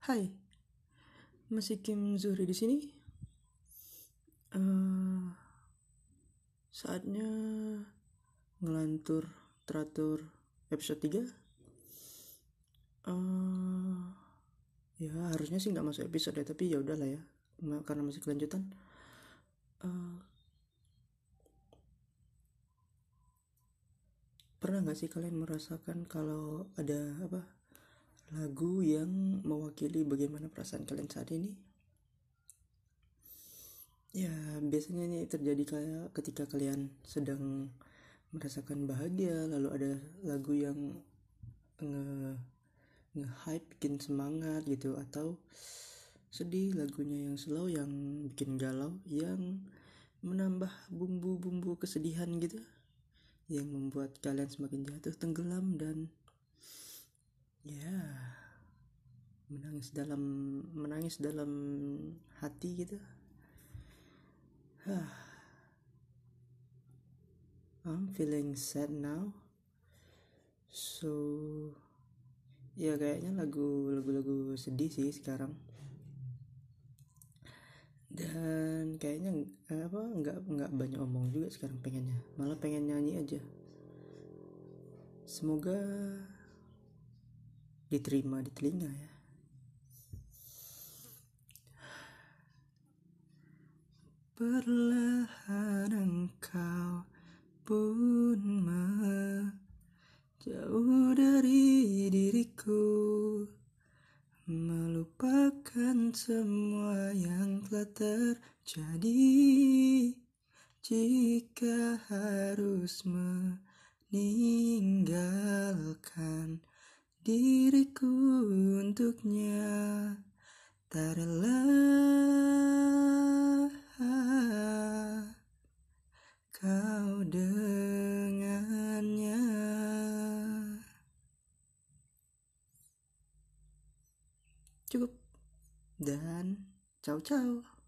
Hai, masih Kim Zuhri di sini. Uh, saatnya ngelantur teratur episode 3 uh, ya harusnya sih nggak masuk episode ya tapi ya udahlah ya. Karena masih kelanjutan. Uh, pernah nggak sih kalian merasakan kalau ada apa lagu yang mewakili bagaimana perasaan kalian saat ini? Ya biasanya ini terjadi kayak ketika kalian sedang merasakan bahagia lalu ada lagu yang nge nge hype bikin semangat gitu atau sedih lagunya yang slow yang bikin galau yang menambah bumbu-bumbu kesedihan gitu yang membuat kalian semakin jatuh tenggelam dan ya menangis dalam menangis dalam hati gitu. I'm feeling sad now. So ya kayaknya lagu lagu-lagu sedih sih sekarang. Dan kayaknya apa nggak nggak banyak omong juga sekarang pengennya. Malah pengen nyanyi aja. Semoga diterima di telinga ya Perlahan engkau pun menjauh dari diriku Melupakan semua yang telah terjadi. Jika harus meninggalkan diriku untuknya tak rela cukup. Dan ciao ciao